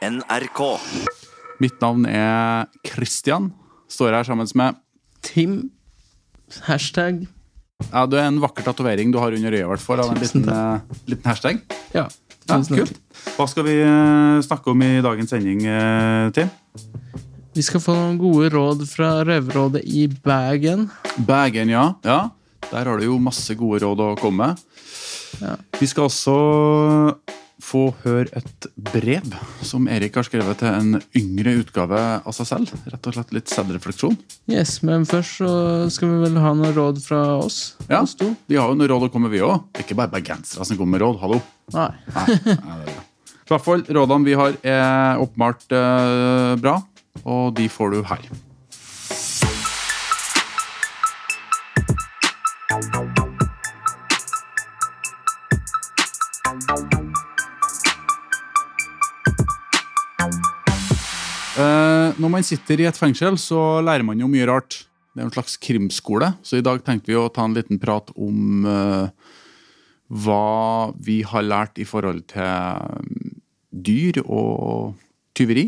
NRK. Mitt navn er Christian. Står her sammen med Tim. Hashtag. Ja, Du er en vakker tatovering du har under øyet, i hvert fall. Av en liten, eh, liten hashtag. Ja. Ja, kult. Hva skal vi eh, snakke om i dagens sending, eh, Tim? Vi skal få noen gode råd fra Røverrådet i Bergen. Bergen, ja. ja. Der har du jo masse gode råd å komme med. Ja. Vi skal også få høre et brev som Erik har skrevet til en yngre utgave av seg selv. Rett og slett litt selvrefleksjon. Yes, Men først så skal vi vel ha noen råd fra oss. Ja, oss to. Vi har jo noen råd å komme med, vi òg. Det er ikke bare bergensere som kommer med råd. Hallo. Nei. Nei, nei, det er. I hvert fall, rådene vi har, er oppmalt eh, bra, og de får du her. Eh, når man sitter i et fengsel, så lærer man jo mye rart. Det er en slags krimskole, så i dag tenkte vi å ta en liten prat om uh, hva vi har lært i forhold til dyr og tyveri.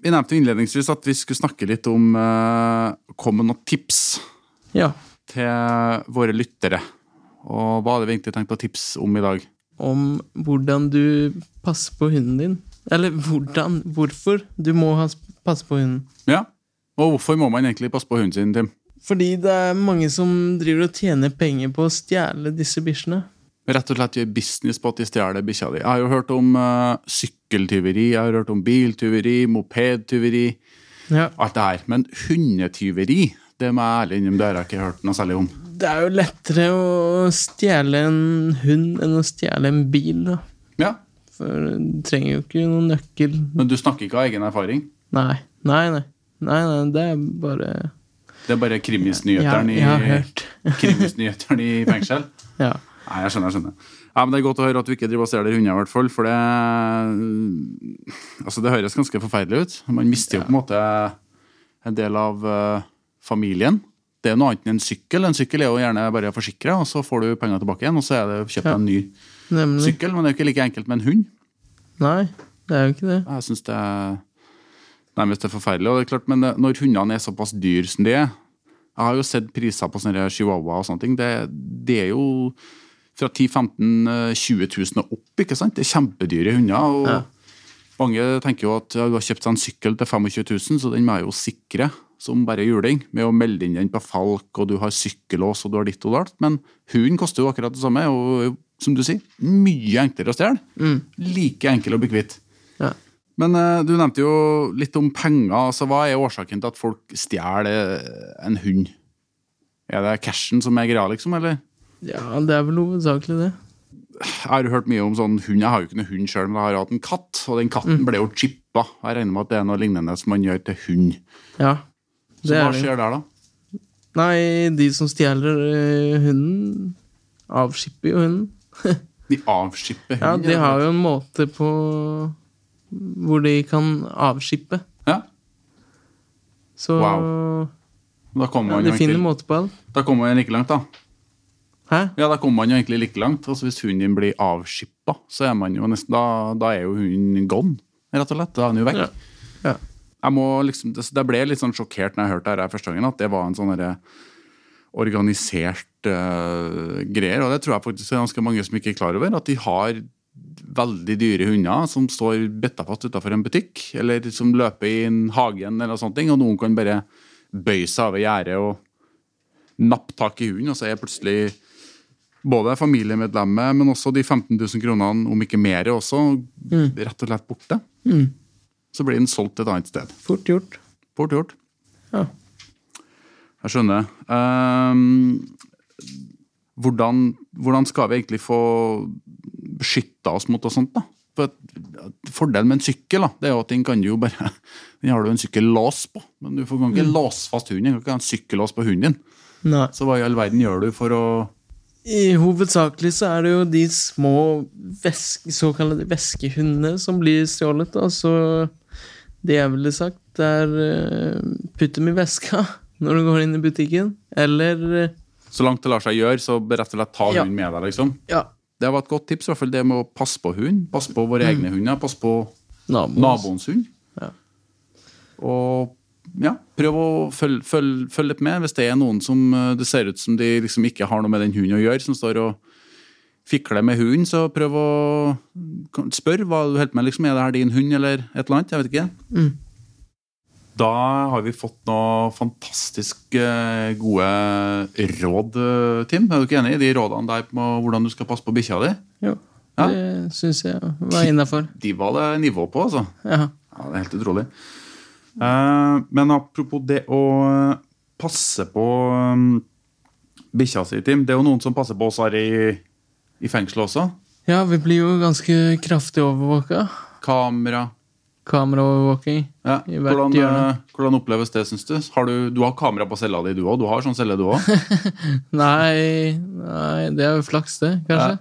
Vi nevnte innledningsvis at vi skulle snakke litt om uh, Komme med noen tips Ja. til våre lyttere. Og hva hadde vi egentlig tenkt å tipse om i dag? Om hvordan du passer på hunden din. Eller hvordan, hvorfor du må passe på hunden. Ja, Og hvorfor må man egentlig passe på hunden sin, Tim? Fordi det er mange som driver og tjener penger på å stjele disse bikkjene. Rett og slett gjør business på at de stjeler bikkja di. Jeg har jo hørt om uh, sykkeltyveri, jeg har hørt om biltyveri, mopedtyveri, Ja. alt det her. Men hundetyveri, det må jeg ærlig innrømme, det har jeg ikke hørt noe særlig om. Det er jo lettere å stjele en hund enn å stjele en bil, da. Ja, For du trenger jo ikke noen nøkkel. Men du snakker ikke av egen erfaring? Nei. Nei, nei. Nei, nei, det er bare Det er bare Ja, krimisnyhetene i, hørt. i fengsel? Ja. Nei, jeg skjønner. jeg skjønner. Ja, men Det er godt å høre at du ikke driver og stjeler hunder, i hvert fall. For det Altså, det høres ganske forferdelig ut. Man mister jo på en måte en del av uh, familien. Det er noe annet enn en sykkel. En sykkel er jo gjerne bare forsikra, og så får du penger tilbake igjen, og så er det kjøpt Ja. en ny Nemlig. sykkel. Men det er jo ikke like enkelt med en hund. Nei, det er jo ikke det. Jeg syns det er nærmest er forferdelig. Og det er klart, Men når hundene er såpass dyr som de er Jeg har jo sett priser på sånne chihuahua og sånne ting. Det, det er jo fra 10 15 000-20 000 og opp, ikke sant? Det er kjempedyre hunder. og Ja. Mange tenker jo at ja, du har kjøpt seg en sykkel til 25 000, så den må jeg jo sikre som bare juling, med å melde inn den på Falk, og du har sykkellås, og du har ditt og datt. Men hunden koster jo akkurat det samme, og som du sier, mye enklere å stjele. Like enkel å bli kvitt. Ja. Men uh, du nevnte jo litt om penger. altså Hva er årsaken til at folk stjeler eh, en hund? Er det cashen som er greia, liksom? eller? Ja, det er vel hovedsakelig det. Jeg har hørt mye om sånn hund. Jeg har jo ikke noe hund sjøl, men jeg har hatt en katt. Og den katten ble jo chippa. Jeg regner med at det er noe lignende som man gjør til hund. Ja. Så Det hva er det. skjer der, da? Nei, de som stjeler eh, hunden, avskipper jo hunden. De avskipper Ja, de har jo en måte på hvor de kan avskippe. Ja, Så Wow. Da kommer ja, de finner en måte på alt. da kommer man like langt, da. Hæ? Ja, da kommer man jo egentlig like langt. Altså Hvis hunden din blir avskippa, så er man jo nesten Da, da er jo hunden gone, rett og slett. Da er den jo vekk. Ja. Ja. Jeg må liksom, det, det ble litt sånn sjokkert når jeg hørte det her første gangen, at det var en sånn derre organisert uh, greier. Og det tror jeg faktisk er ganske mange som ikke er klar over. At de har veldig dyre hunder som står bitta fast utafor en butikk, eller som løper i en hagen, eller sånne ting, og noen kan bare bøye seg over gjerdet og nappe tak i hunden, og så er plutselig både familiemedlemmet, men også de 15 000 kronene, om ikke mer også, rett og slett borte. Så blir den solgt et annet sted. Fort gjort. Fort gjort. Ja. Jeg skjønner. Um, hvordan, hvordan skal vi egentlig få beskytta oss mot og sånt, da? For Fordelen med en sykkel da, det er jo at den kan du jo bare Den har du en sykkellås på, men du får- kan ikke låse fast hunden. Du kan ikke ha en sykkellås på hunden din. Nei. Så hva i all verden gjør du for å I hovedsakelig så er det jo de små veske, såkalte veskehundene som blir stjålet. Så det jeg ville sagt, er eh, putt dem i veska når du går inn i butikken. Eller eh, Så langt det lar seg gjøre, så rett og slett ta Ja. hunden med deg, liksom. ja, Det var et godt tips, i hvert fall det med å passe på hund. Passe på våre egne hunder. Passe på Naboens. naboens hund. Ja. Og ja, prøv å følge, følge, følge litt med. Hvis det er noen som eh, det ser ut som de liksom ikke har noe med den hunden å gjøre, som står og fikler med hunden, så prøv å spørre hva du holder på med. Liksom, er det her din hund, eller et eller annet? Jeg vet ikke. Mm. Da har vi fått noe fantastisk eh, gode råd, eh, Tim. Er du ikke enig i de rådene der på hvordan du skal passe på bikkja di? Jo, Ja. det syns jeg var innafor. De var det nivå på, altså. Ja. Ja, det er helt utrolig. Eh, men apropos det å passe på bikkja si, Tim. Det er jo noen som passer på oss her i, i fengselet også. ja, vi blir jo ganske kraftig overvåka. Kamera. Kameraovervåking. Ja. I hvert Hvordan, hjørne. eh, hvordan oppleves det, syns du? Har du? Du har kamera på cella di, du òg? Du har sånn celle, du òg? Nei, nei, det er jo flaks, det, kanskje.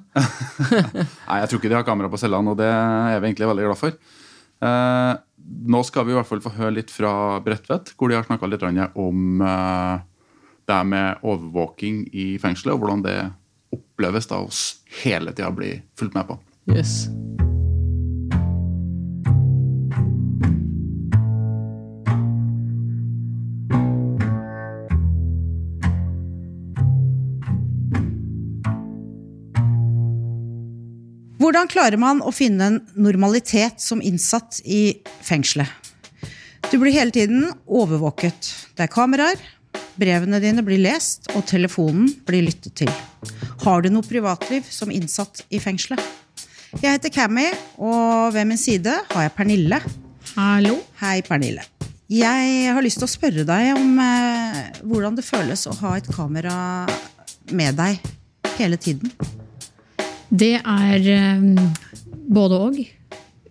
Nei, jeg tror ikke de har kamera på cellene, og det er vi egentlig veldig glad for. Eh, nå skal vi i hvert fall få høre litt fra Bredtvet, hvor de har snakka litt om eh, det med overvåking i fengselet, og hvordan det oppleves da oss hele tida blir fulgt med på. Yes. Hvordan klarer man å finne en normalitet som innsatt i fengselet? Du blir hele tiden overvåket. Det er kameraer, brevene dine blir lest, og telefonen blir lyttet til. Har du noe privatliv som innsatt i fengselet? Jeg heter Cammy, og ved min side har jeg Pernille. Hallo. Hei, Pernille. Jeg har lyst til å spørre deg om eh, hvordan det føles å ha et kamera med deg hele tiden. Det er eh, både og.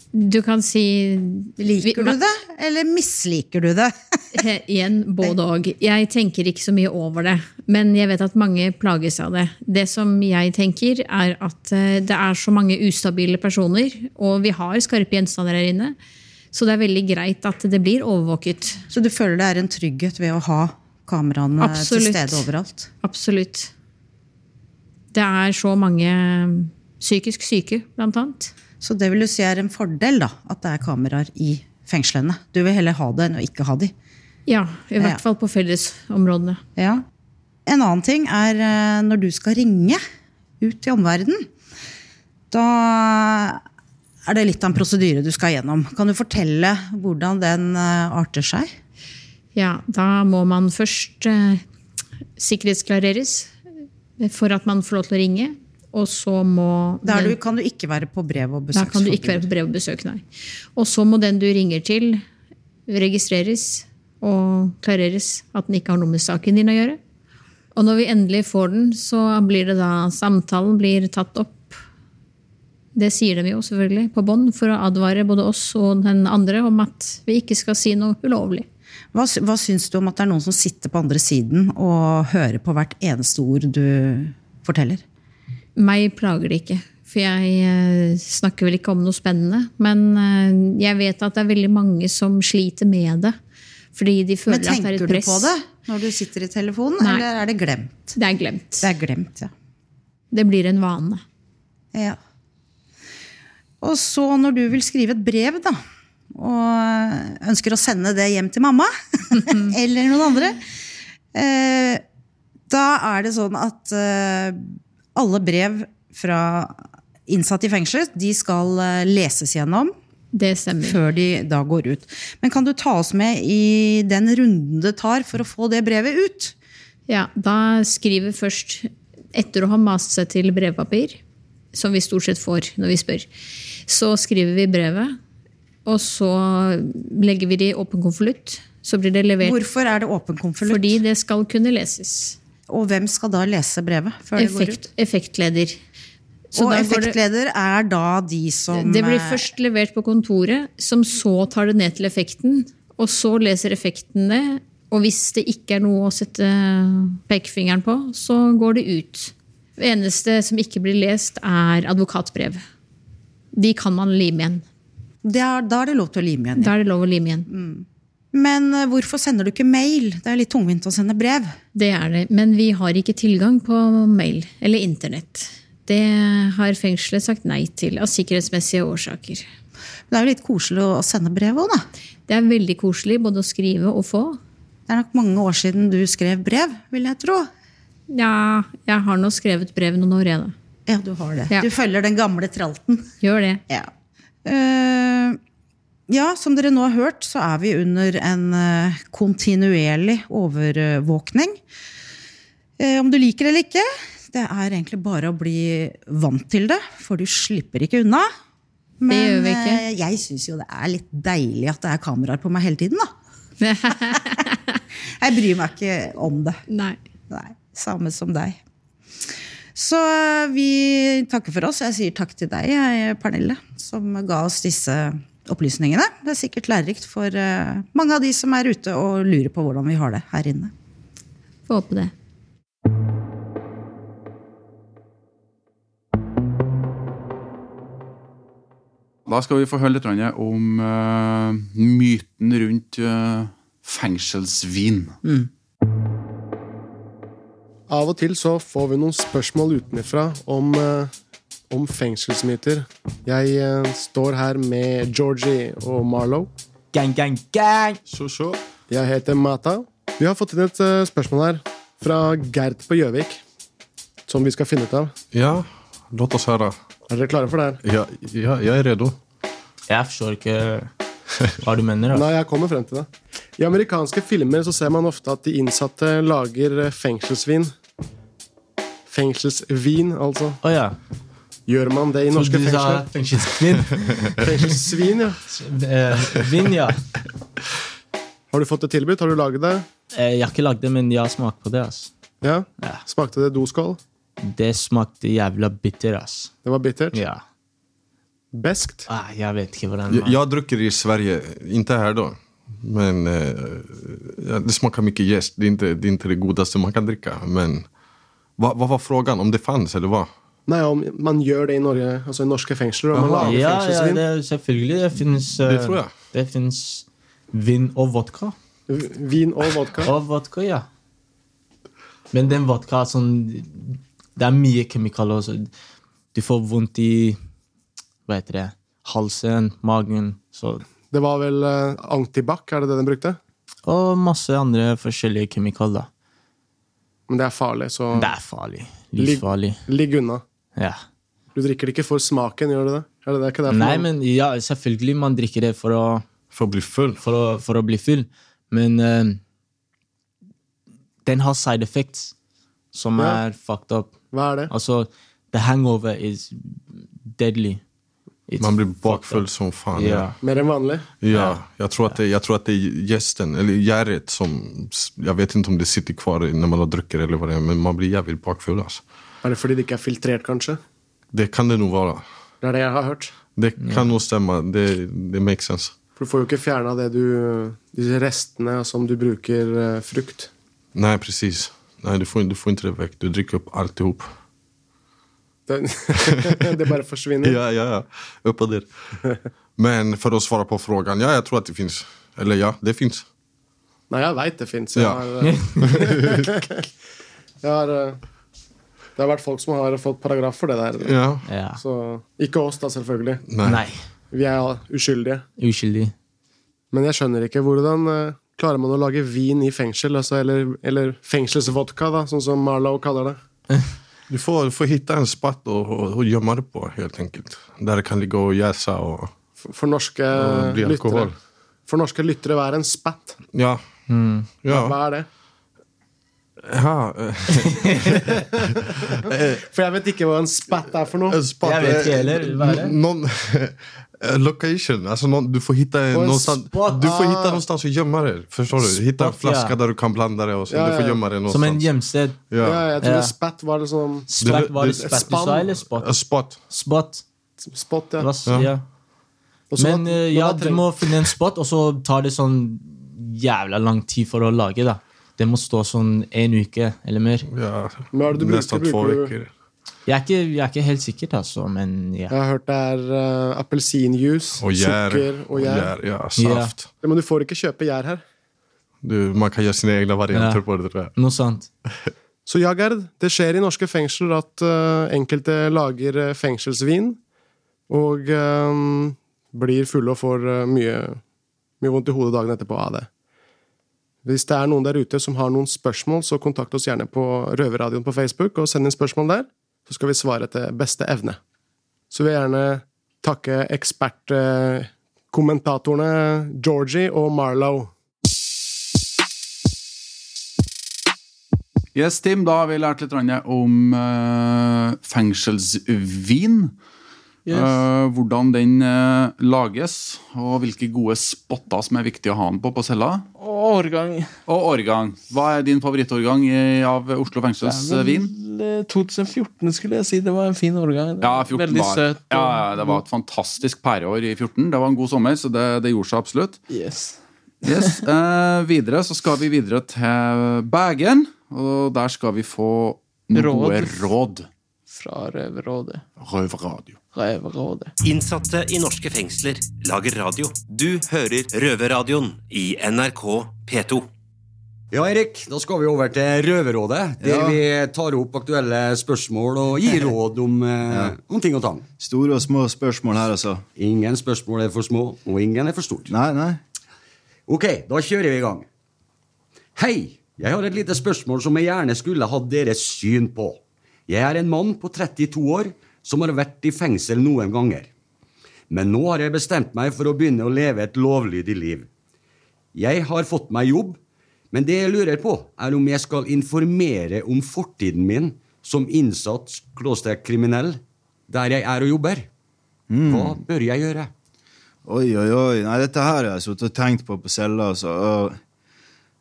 Du kan si Liker du det, eller misliker du det? Igjen både og. Jeg tenker ikke så mye over det, men jeg vet at mange plages av det. Det som jeg tenker, er at eh, det er så mange ustabile personer, og vi har skarpe gjenstander her inne. Så det er veldig greit at det blir overvåket. Så du føler det er en trygghet ved å ha kameraene Absolutt. til stede overalt? Absolutt. Det er så mange psykisk syke, blant annet. Så det vil du si er en fordel, da, at det er kameraer i fengslene? Du vil heller ha det enn å ikke ha de? Ja, i Ja. hvert fall på fellesområdene. Ja. En annen ting er eh, når du skal ringe ut til omverdenen. Da er det litt av en prosedyre du skal gjennom. Kan du fortelle hvordan den eh, arter seg? Ja, da må man først eh, sikkerhetsklareres for at man får lov til å ringe. Og så må Da er den- du, kan du ikke være på brev- og da kan du ikke være på brev og besøk, nei. Og så må den du ringer til, registreres og klareres at den ikke har noe med saken din å gjøre. Og når vi endelig får den, så blir det da samtalen blir tatt opp. Det sier de jo selvfølgelig på bånd for å advare både oss og den andre om at vi ikke skal si noe ulovlig. Hva, hva syns du om at det er noen som sitter på andre siden og hører på hvert eneste ord du forteller? Meg plager det ikke, for jeg eh, snakker vel ikke om noe spennende. Men eh, jeg vet at det er veldig mange som sliter med det. Fordi de føler at det er et press. Men tenker du på det når du sitter i telefonen, Nei. eller er det glemt? Det er glemt. Det er glemt, ja. Det blir en vane. ja. Og så når du vil skrive et brev, da, og ønsker å sende det hjem til mamma, eller noen andre, eh, da er det sånn at eh, alle brev fra innsatte i fengsel, de skal eh, leses gjennom før de da går ut. Men kan du ta oss med i den runden det tar for å få det brevet ut? Ja, da skriver først, etter å ha mast seg til brevpapir, som vi stort sett får når vi spør, så skriver vi brevet, og så legger vi det i åpen konvolutt. Så blir det levert Hvorfor er det åpen konvolutt? fordi det skal kunne leses. Og hvem skal da lese brevet før det går ut? Effektleder. Så og går det- effektleder er da de som Det blir eh, først levert på kontoret, som så tar det ned til effekten. Og så leser effekten det. Og hvis det ikke er noe å sette pekefingeren på, så går det ut. Det eneste som ikke blir lest, er advokatbrev. De kan man lime igjen. Det er, Da er det lov til å lime igjen. Da er det lov å lime igjen. Men eh, hvorfor sender du ikke mail? Det er litt tungvint å sende brev. Det er det. Men vi har ikke tilgang på mail eller internett. Det har fengselet sagt nei til av sikkerhetsmessige årsaker. Men det er jo litt koselig å sende brev òg, da. Det er veldig koselig både å skrive og få. Det er nok mange år siden du skrev brev, vil jeg tro. Ja, jeg har nå skrevet brev noen år, jeg, da. Ja, du har det. Ja. Du følger den gamle tralten. Gjør det. Ja. Eh, ja, som dere nå har hørt, så er vi under en eh, kontinuerlig overvåkning. Eh, om du liker det eller ikke, det er egentlig bare å bli vant til det, for du slipper ikke unna. Men jeg syns jo det er litt deilig at det er kameraer på meg hele tiden, da. Jeg bryr meg ikke om det. Nei. Nei, samme som deg. Så vi takker for oss. Jeg sier takk til deg, Pernille, som ga oss disse opplysningene. Det er sikkert lærerikt for eh, mange av de som er ute og lurer på hvordan vi har det her inne. Får håpe det. Da skal vi få høre litt om eh, myten rundt eh, fengselsvin. Av og til så får vi noen spørsmål utenfra om, eh, om fengselsmyter. Jeg eh, står her med Georgie og Marlo. Gang, gang, gang! Så, så. Jeg heter Mata. Vi har fått inn et eh, spørsmål her fra Gerd på Gjøvik. Som vi skal finne ut av. Ja, låt oss høre. Er dere klare for det her? Ja, ja, jeg er redo. Jeg forstår ikke hva du mener. da. Nei, jeg kommer frem til det. I amerikanske filmer så ser man ofte at de innsatte lager eh, fengselsvin. Fengselsvin, altså. Oh, ja. Gjør man det i norske fengsler? Fengselsvin. fengselsvin, ja. Eh, Vin, ja. Har du fått det tilbudt? Har du laget det? Eh, Jeg har ikke lagd det, men jeg har smakt på det. ass. Ja? Ja. Smakte det doskål? Det smakte jævla bitter. ass. Det var bittert? Ja. Beskt? Ah, jeg vet ikke hvordan man... Jeg, jeg drukker i Sverige, ikke her då. Men eh, ja, det smakar mycket jäst. Det, är inte- det är inte det godaste man kan dricka. Men vad, vad var frågan? Om det fanns eller vad? Nei, om man gjør det i Norge, altså i norske fengsler. Om man lager Ja, ja, det, selvfølgelig. Det fins Det. Det fins vin og vodka. V- Vin og vodka. Og vodka, ja. Men den vodka er sånn Det er mye kemikalier Så du får vondt i Hva heter det? Halsen, magen. Så, Det var vel uh, antibac, er det det den brukte? og masse andre forskjellige kjemikalier. Men det er farlig, så Det er farlig. Livsfarlig. ligg unna. Ja. Du drikker det ikke for smaken, gjør du det? Er det, det er ikke derfor Nei, men ja, selvfølgelig man drikker det for å, For å bli full? for å, for å bli full, men uh, den har side effects som Ja. er fucked up. Hva er det? Altså, the hangover is deadly. It's Man blir bakfull som fan. Ja. Ja. Mer enn vanlig? Ja, jag tror, att det, jag tror att det är gästen, eller gäret som... Jag vet inte om det sitter kvar när man har druckit eller vad det är, men man blir jävligt bakfull alltså. Er det fordi det ikke er filtrert, kanskje? Det kan det nog vara. Det er det jeg har hørt. Det kan nog stämma, det, det makes sense. For du får jo ikke fjerna det du Disse restene som du bruker eh, frukt. Nej, precis. Nej, du får, du får inte det väck. Du dricker upp alltihop. Det, det bare forsvinner. Ja, ja, ja. Upp och ner. Men för att svara på frågan, ja, jag tror att det finns. Eller ja, det finns. Nei, jeg veit det fins. Jeg Ja. har, eh, jeg har eh, Det har vært folk som har fått paragraf for det der. Ja. Ja. Så Ikke oss, da, selvfølgelig. Nei. Nei. Vi er uskyldige. Uskyldige. Men jeg skjønner ikke hvordan eh, klarer man å lage vin i fengsel? Altså, eller, eller fengselsvodka, da, sånn som Marlow kaller det. Du, får, du får hitta en spatt og, och, och gjemme det på helt enkelt. Der det kan ligge og jäsa og, For, for norske og lyttere. For norske lyttere, hva er en spatt? Ja. Ja. Hva er det? Ja. For jeg vet ikke hva en spat er for noe. en jeg vet ikke heller. Hva är det? Någon, eh, location. Altså, någon, du får hitte noe sted spot. du får Ah. hitta någonstans att gömma det. Forstår du? Hitte en flaske flaska ja. där du kan blande det och Ja, du får ja. det Som en gjemsted. Ja. Ja, jeg tror Ja. spat var det sånn Spot, var det det- spot du sa, eller spot? Spot. Spot. spot, ja. Det Ja. ja. Men eh, ja, du må finne en spot, og så tar det sånn jævla lang tid for å lage. da. Det må stå sånn en uke eller mer. Ja, nesten hva er det du bruker? nästan två uker. Jeg er ikke, jeg er ikke helt sikker, altså, men ja. Jeg har hørt det er uh, appelsinjuice, sukker og gjær. Ja, saft. Ja, men du får ikke kjøpe gjær her. Du, man kan gjøre sine egne varianter Ja. på det tror jeg. Noe sant. Så ja, Gerd, det skjer i norske fengsler at uh, enkelte lager eh, fengselsvin. Og uh, blir fulle og får mye, mye vondt i hodet dagen etterpå av det. Hvis det er noen der ute som har noen spørsmål, så kontakt oss gjerne på Røverradioen på Facebook, og send inn spørsmål der, så skal vi svare etter beste evne. Så vil jeg gjerne takke ekspertkommentatorene Georgie og Marlow. Yes, Tim, da har vi lært litt om eh, fengselsvin. Yes. Uh, hvordan den uh, lages, og hvilke gode spotter som er viktig å ha den på på cella. Og årgang. Og årgang. Hva er din favorittårgang av Oslo fengselsvin? Vel, eh, 2014 skulle jeg si. Det var en fin årgang. Ja, var 14 Veldig var, søt. og- ja, det var et fantastisk pæreår i 14. Det var en god sommer, så det, det gjorde seg absolutt. Yes. Yes. Uh, videre så skal vi videre til Bægen, og der skal vi få noen Råd. gode råd. Fra Røverrådet. Røverradio. Røverrådet. Innsatte i norske fengsler lager radio. Du hører Røverradioen i NRK P2. Ja, Erik, da skal vi over til Røverrådet, der Ja. vi tar opp aktuelle spørsmål og gir råd om, ja. om ting og tang. Store og små spørsmål her, altså. Ingen spørsmål er for små, og ingen er for stort. Nei, nei. Ok, da kjører vi i gang. Hei, jeg har et lite spørsmål som jeg gjerne skulle hatt deres syn på. Jeg er en mann på 32 år som har vært i fengsel noen ganger. Men nå har jeg bestemt meg for å begynne å leve et lovlydig liv. Jeg har fått meg jobb, men det jeg lurer på, er om jeg skal informere om fortiden min som innsatt kriminell der jeg er og jobber. Hva bør jeg gjøre? Oi, oi, oi. Nei, dette her har jeg sittet og tenkt på på cella, altså.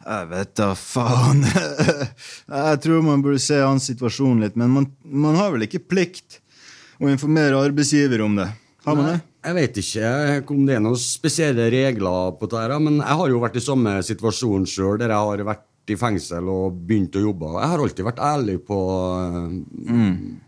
Jeg vet da faen. jeg tror man burde se hans situasjon litt, men man, man har vel ikke plikt å informere arbeidsgiver om det? Har man det? Jeg vet ikke om det er noen spesielle regler på dette, men jeg har jo vært i samme situasjon sjøl, der jeg har vært i fengsel og begynt å jobbe. Jeg har alltid vært ærlig på,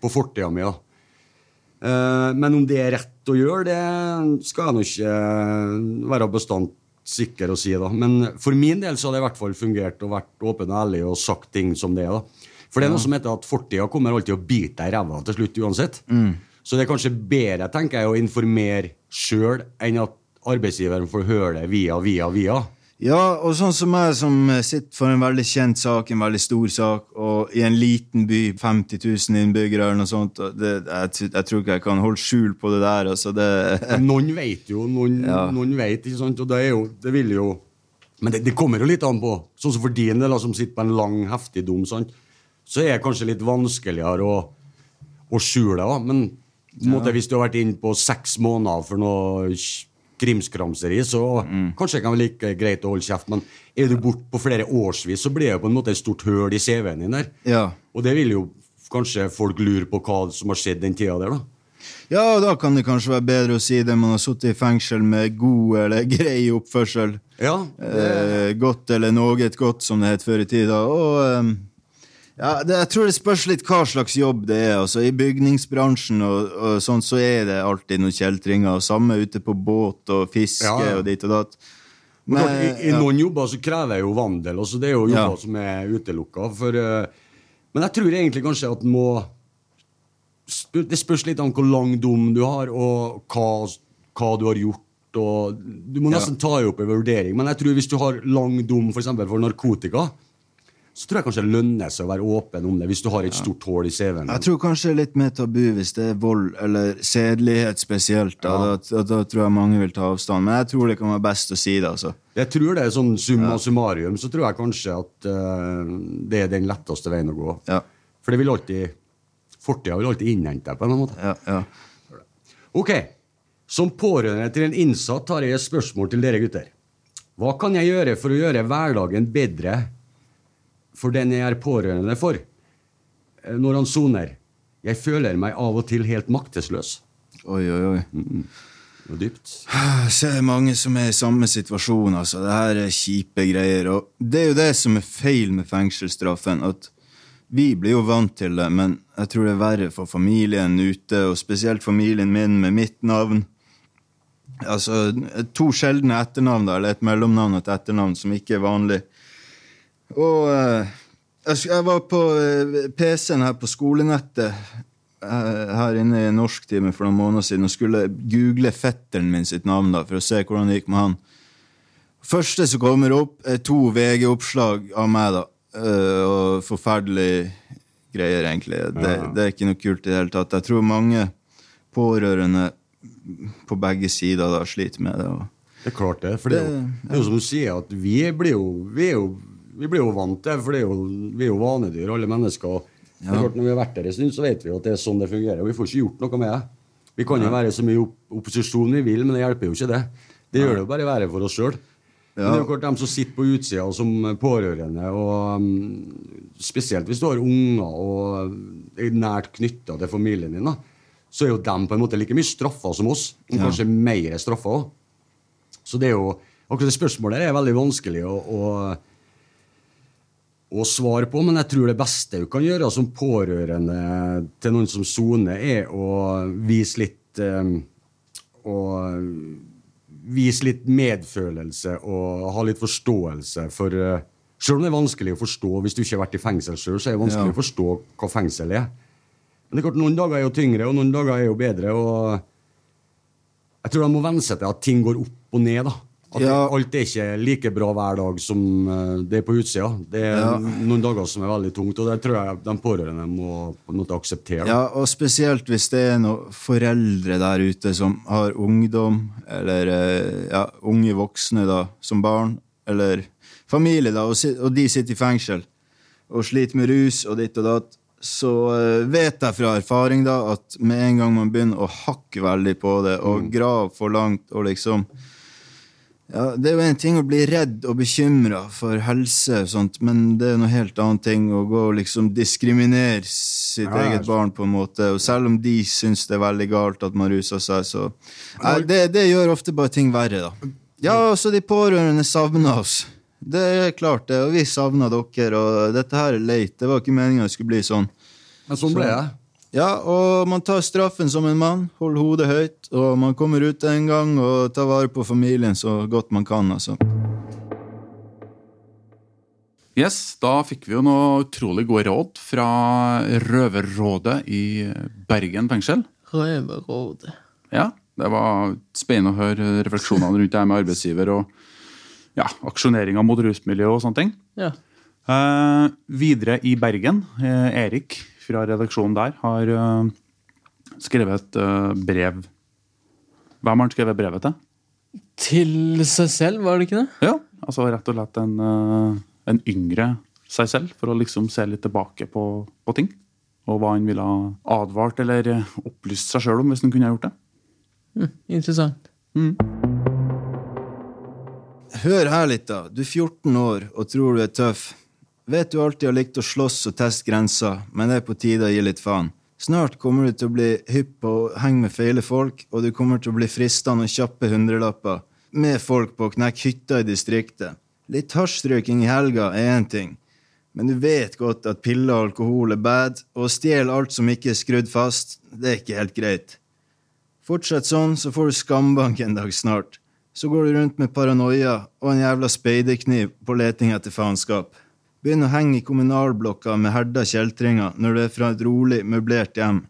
på fortida mi. Eh, Men om det er rett å gjøre, det skal jeg nå ikke være bestandt sikker å si. da. Men for min del så har det i hvert fall fungert å vært åpen og ærlig og sagt ting som det er. da. For det er noe som heter at fortida kommer alltid å bite deg i ræva til slutt uansett. Så det er kanskje bedre tenker jeg, å informere sjøl enn at arbeidsgiveren får høre det via, via, via. Ja, og sånn som jeg som sitter for en veldig kjent sak, en veldig stor sak, og i en liten by, 50 000 innbyggere eller noe sånt, det, jeg, jeg tror ikke jeg kan holde skjul på det der, altså det noen vet jo, noen, Ja. noen vet, ikke sant? Og det er jo, det vil jo Men det, det kommer jo litt an på. Sånn som for din del, som sitter på en lang, heftig dom, sant? Så er det kanskje litt vanskeligere å, å skjule det. Men måte, hvis du har vært inne på seks måneder for noe krimskramseri, så kanskje det kan være like greit å holde kjeft. Men er du borte på flere årsvis, så blir det på en måte et stort høl i CV-en din der. Ja. Og det vil jo kanskje folk lure på hva som har skjedd den tida der, da. Ja, og da kan det kanskje være bedre å si det man har sittet i fengsel med god eller grei oppførsel. Ja, Eh, godt eller noe godt, som det het før i tida. Og eh, ja, det, jeg tror det spørs litt hva slags jobb det er. Altså, I bygningsbransjen og, og sånn, så er det alltid noen kjeltringer. Og samme ute på båt og fiske Ja, ja. og dit og datt. Men, klart, I, i noen jobber så krever jeg jo vandel. Altså det er jo jobber som er utelukka. For, uh, men jeg tror egentlig kanskje at må Det spørs litt om hvor lang dom du har, og hva, hva du har gjort. Og du må nesten ta opp en vurdering. Men jeg tror hvis du har lang dom for, for narkotika, så tror jeg kanskje det lønner seg å være åpen om det hvis du har et stort hull i CV-en. Jeg tror kanskje det er litt mer tabu hvis det er vold eller sedelighet spesielt. Da, da, da, da tror jeg mange vil ta avstand. Men jeg tror det kan være best å si det. altså. Jeg tror det er sånn summa summarium, så tror jeg kanskje at uh, det er den letteste veien å gå. Ja, For det vil alltid Fortida vil alltid innhente deg på en eller annen måte. ja, ja. Ok, som pårørende til en innsatt har jeg et spørsmål til dere gutter. Hva kan jeg gjøre for å gjøre hverdagen bedre for den jeg er pårørende for, eh, når han soner? Jeg føler meg av og til helt maktesløs. Oi, oi, oi. Og dypt. Jeg ser mange som er i samme situasjon. altså. Det her er kjipe greier. og Det er jo det som er feil med fengselsstraffen. at Vi blir jo vant til det, men jeg tror det er verre for familien ute, og spesielt familien min med mitt navn. Altså, To sjeldne etternavn, da, eller et mellomnavn og et etternavn som ikke er vanlig. Og eh, jeg var på eh, PC-en her på skolenettet eh, her inne i norsktime for noen måneder siden og skulle google fetteren min sitt navn da, for å se hvordan det gikk med han. Første som kommer opp, er to VG-oppslag av meg, da. Og forferdelige greier, egentlig. Det, det er ikke noe kult i det hele tatt. Jeg tror mange pårørende på begge sider da sliter med det. Og Det er klart det. For det, det er jo som du sier, at vi blir jo, vi er jo, vi blir jo vant til for det for vi er jo vanedyr, alle mennesker. er klart, når vi har vært der en stund, så vet vi at det er sånn det fungerer. Og vi får ikke gjort noe med det. Vi kan jo være så mye opp opposisjon vi vil, men det hjelper jo ikke det. Det gjør det jo bare verre for oss sjøl. Men det er jo klart dem som sitter på utsida som pårørende, og um, spesielt hvis du har unger og er nært knytta til familien din, da, så er jo dem på en måte like mye straffa som oss, og Ja. kanskje mer straffa òg. Så det er jo Akkurat det spørsmålet er veldig vanskelig å, å, å svare på, men jeg tror det beste du kan gjøre som pårørende til noen som soner, er å vise litt eh, å Vise litt medfølelse og ha litt forståelse for eh, Selv om det er vanskelig å forstå hvis du ikke har vært i fengsel sjøl, så er det vanskelig Ja. å forstå hva fengsel er. Men det er klart, noen dager er jo tyngre, og noen dager er jo bedre. og jeg tror de må venne seg til at ting går opp og ned. da. At Ja. alt er ikke like bra hver dag som eh, det er på utsida. Det er Ja. noen dager som er veldig tungt, og det tror jeg de pårørende må på en måte akseptere. Ja, og spesielt hvis det er noen foreldre der ute som har ungdom, eller eh, ja, unge voksne da, som barn, eller familie, da, og, de sitter i fengsel og sliter med rus og ditt og datt, så eh, vet jeg fra erfaring da at med en gang man begynner å hakke veldig på det, og grave for langt, og liksom ja, Det er jo en ting å bli redd og bekymra for helse, og sånt, men det er noe helt annet ting å gå og liksom diskriminere sitt Ja, eget barn på en måte. Og selv om de syns det er veldig galt at man ruser seg, så ja, det, det gjør ofte bare ting verre, da. Ja, også de pårørende savner oss. Det er klart, det. Og vi savner dere, og dette her er leit. Det var ikke meninga det skulle bli sånn. Men sånn ble det. Ja, og man tar straffen som en mann, holder hodet høyt, og man kommer ut en gang og tar vare på familien så godt man kan, altså. Yes, Da fikk vi jo noe utrolig gode råd fra Røverrådet i Bergen fengsel. Røverrådet. Ja, Det var spennende å høre refleksjonene rundt det her med arbeidsgiver og ja, aksjoneringa mot rusmiljø og sånne ting. Ja. Eh, videre i Bergen, eh, Erik fra redaksjonen der har eh, skrevet et eh, brev. Hvem har han skrevet brevet til? Til seg selv, var det ikke det? Ja, altså rett og slett en, eh, en yngre seg selv, for å liksom se litt tilbake på, på ting. Og hva han ville ha advart eller opplyst seg sjøl om hvis han kunne ha gjort det. Mm, interessant. Hør her litt, da. Du er 14 år og tror du er tøff. Vet du alltid har likt å slåss og teste grenser, men det er på tide å gi litt faen. Snart kommer du til å bli hypp på å henge med feile folk, og du kommer til å bli fristende og kjappe hundrelapper med folk på å knekke hytta i distriktet. Litt hasjstrøking i helga er én ting, men du vet godt at piller og alkohol er bad, og å stjele alt som ikke er skrudd fast, det er ikke helt greit. Fortsett sånn, så får du skambank en dag snart. Så går du rundt med paranoia og en jævla speiderkniv på leting etter faenskap. Begynn å henge i kommunalblokka med herda kjeltringer når du er fra et rolig, møblert hjem.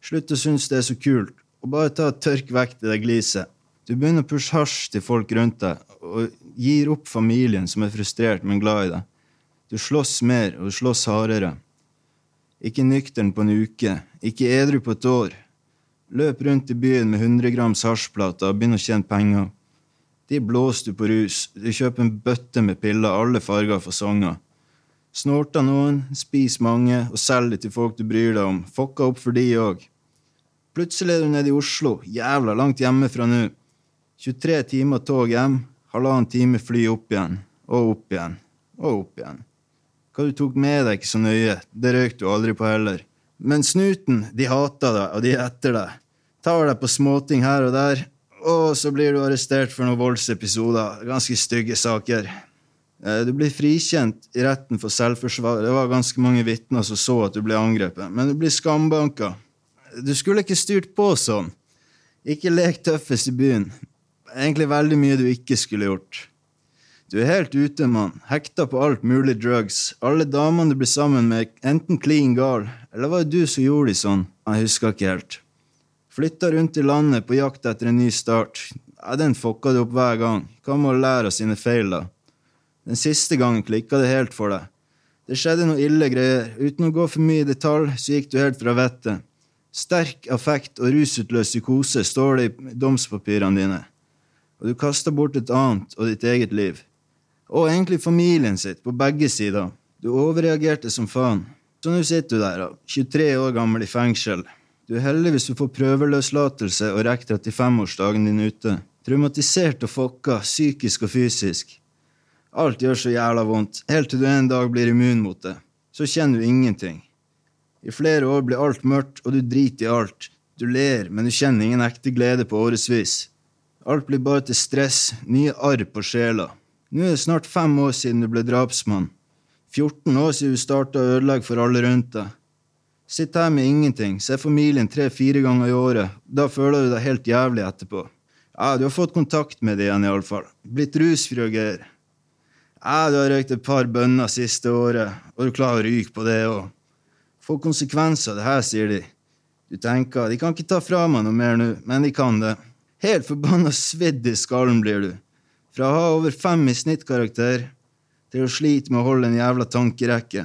Slutt å synes det er så kult, og bare ta og tørk vekk det der gliset. Du begynner å pushe hasj til folk rundt deg, og gir opp familien som er frustrert, men glad i deg. Du slåss mer, og du slåss hardere. Ikke nøktern på en uke, ikke edru på et år. Løp rundt i byen med 100 grams hasjplater og begynn å tjene penger. De blåser du på rus, du kjøper en bøtte med piller, alle farger og fasonger. Snorter noen, spis mange og selg det til folk du bryr deg om. Fucka opp for de òg. Plutselig er du nede i Oslo, jævla langt hjemmefra nå. 23 timer tog hjem, halvannen time fly opp igjen, og opp igjen, og opp igjen. Hva du tok med deg, ikke så nøye, det røyk du aldri på heller. Men snuten, de hater deg, og de er etter deg. Tar deg på småting her og der, og så blir du arrestert for noen voldsepisoder, ganske stygge saker. Eh, Du blir frikjent i retten for selvforsvar. Det var ganske mange vitner som så at du ble angrepet, men du blir skambanka. Du skulle ikke styrt på sånn. Ikke lek tøffest i byen. Egentlig veldig mye du ikke skulle gjort. Du er helt ute, mann. Hekta på alt mulig drugs. Alle damene du blir sammen med, enten clean gal, eller var det du som gjorde de sånn? Jeg husker ikke helt. Flytta rundt i landet på jakt etter en ny start. Ja, Den fucka du opp hver gang. Hva med å lære av sine feil, da? Den siste gangen klikka det helt for deg. Det skjedde noe ille greier. Uten å gå for mye i detalj, så gikk du helt fra vettet. Sterk affekt og rusutløs psykose står det i domspapirene dine. Og du kasta bort et annet og ditt eget liv. Og egentlig familien sitt, på begge sider. Du overreagerte som faen. Så nå sitter du der, da, 23 år gammel i fengsel. Du er heldig hvis du får prøveløslatelse og rekker 35-årsdagen din ute. Traumatisert og fokka, psykisk og fysisk. Alt gjør så jævla vondt, helt til du en dag blir immun mot det. Så kjenner du ingenting. I flere år blir alt mørkt, og du driter i alt. Du ler, men du kjenner ingen ekte glede på årevis. Alt blir bare til stress, nye arr på sjela. Nå er det snart fem år siden du ble drapsmann. 14 år siden du starta å ødelegge for alle rundt deg. Sitt her med ingenting, se familien tre-fire ganger i året. Da føler du deg helt jævlig etterpå. Ja, du har fått kontakt med det igjen, iallfall. Blitt rusfri og greier. Ja, du har røykt et par bønner siste året, og du klarer å ryke på det òg. Få konsekvenser, det her, sier de. Du tenker, de kan ikke ta fra meg noe mer nå, men de kan det. Helt forbanna svidd i skallen blir du. Fra å ha over fem i snittkarakter til å slite med å holde en jævla tankerekke.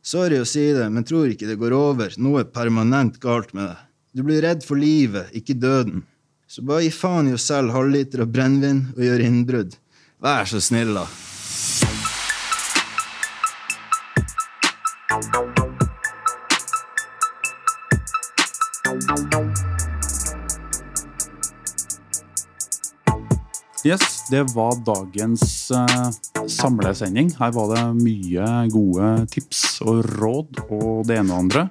Sorry å si det, men tror ikke det går over. Noe er permanent galt med deg. Du blir redd for livet, ikke døden. Så bare gi faen i å selge halvliter av brennevin og gjøre innbrudd. Vær så snill, da. Yes, det var dagens uh, samlesending. Her var det mye gode tips og råd og det ene og andre.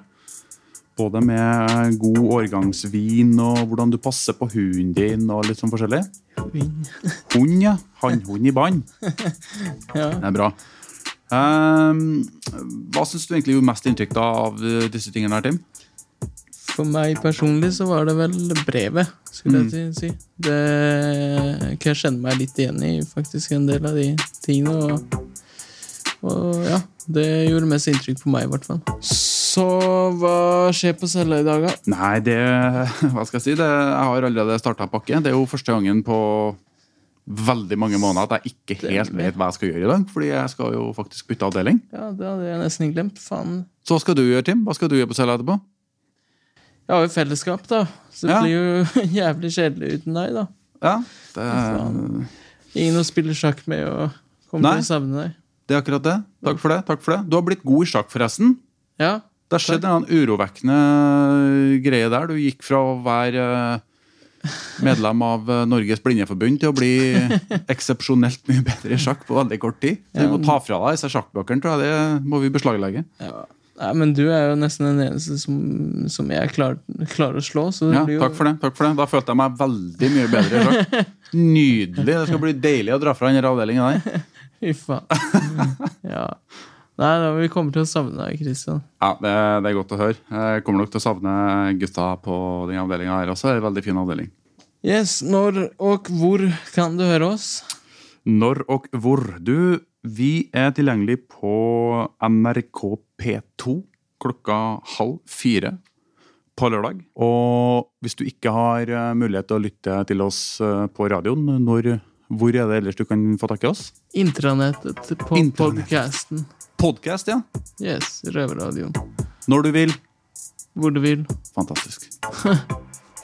Både med god årgangsvin og hvordan du passer på hunden din og litt sånn forskjellig. Hund. Hund, ja. Hannhund i bånd. Ja. Det er bra. Ehm, hva syns du egentlig gjorde mest inntrykk da av eh, disse tingene her, Tim? For meg personlig så var det vel brevet, skulle Mm. jeg si. Det kan jeg kjenne meg litt igjen i, faktisk, en del av de tingene. Og, og ja, det gjorde mest inntrykk på meg, i hvert fall. Så hva skjer på cella i dag, da? Nei, det Hva skal jeg si? Det, jeg har allerede starta pakke. Det er jo første gangen på veldig mange måneder at jeg ikke helt vet hva jeg skal gjøre i dag. Fordi jeg skal jo faktisk bytte avdeling. Ja, Det hadde jeg nesten glemt. Faen. Så hva skal du gjøre, Tim? Hva skal du gjøre på cella etterpå? Jeg har jo fellesskap, da. Så det Ja. blir jo jævlig kjedelig uten deg, da. Ja, det, Ingen å spille sjakk med og kommer Nei. til å savne deg. det er akkurat det. Takk for det. takk for det. Du har blitt god i sjakk, forresten. Ja, Det har skjedd en urovekkende greie der. Du gikk fra å være eh, medlem av eh, Norges Blindeforbund til å bli eksepsjonelt mye bedre i sjakk på veldig kort tid. Så vi må ta fra deg disse sjakkbøkene, tror jeg. Det må vi beslaglegge. Nei, men du er jo nesten den eneste som, som jeg klarer, klarer å slå. Så det Ja, blir jo takk for det. takk for det. Da følte jeg meg veldig mye bedre i sjakk. Nydelig. Det skal bli deilig å dra fra denne avdelingen der. Fy faen. ja. Nei, da, vi kommer til å savne deg, Kristian. Ja, det, det er godt å høre. Jeg kommer nok til å savne gutta på den avdelinga her også. Det er en veldig fin avdeling. Yes, Når og hvor kan du høre oss? Når og hvor? Du, vi er tilgjengelig på NRK P2 klokka halv fire på lørdag. Og hvis du ikke har eh, mulighet til å lytte til oss eh, på radioen, når, hvor er det ellers du kan få tak i oss? Intranettet på Intranett. podcasten. Podcast, ja. Yes, Røverradioen. Når du vil. Hvor du vil. Fantastisk.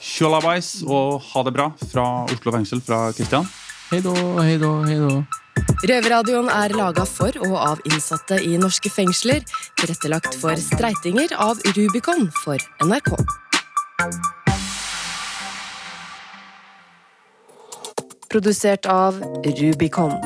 Tjolabais og ha det bra fra Oslo fengsel fra Kristian. Hei da, hei da, hei da. Røverradioen er laga for og av innsatte i norske fengsler. Tilrettelagt for streitinger av Rubicon for NRK. Produsert av Rubicon.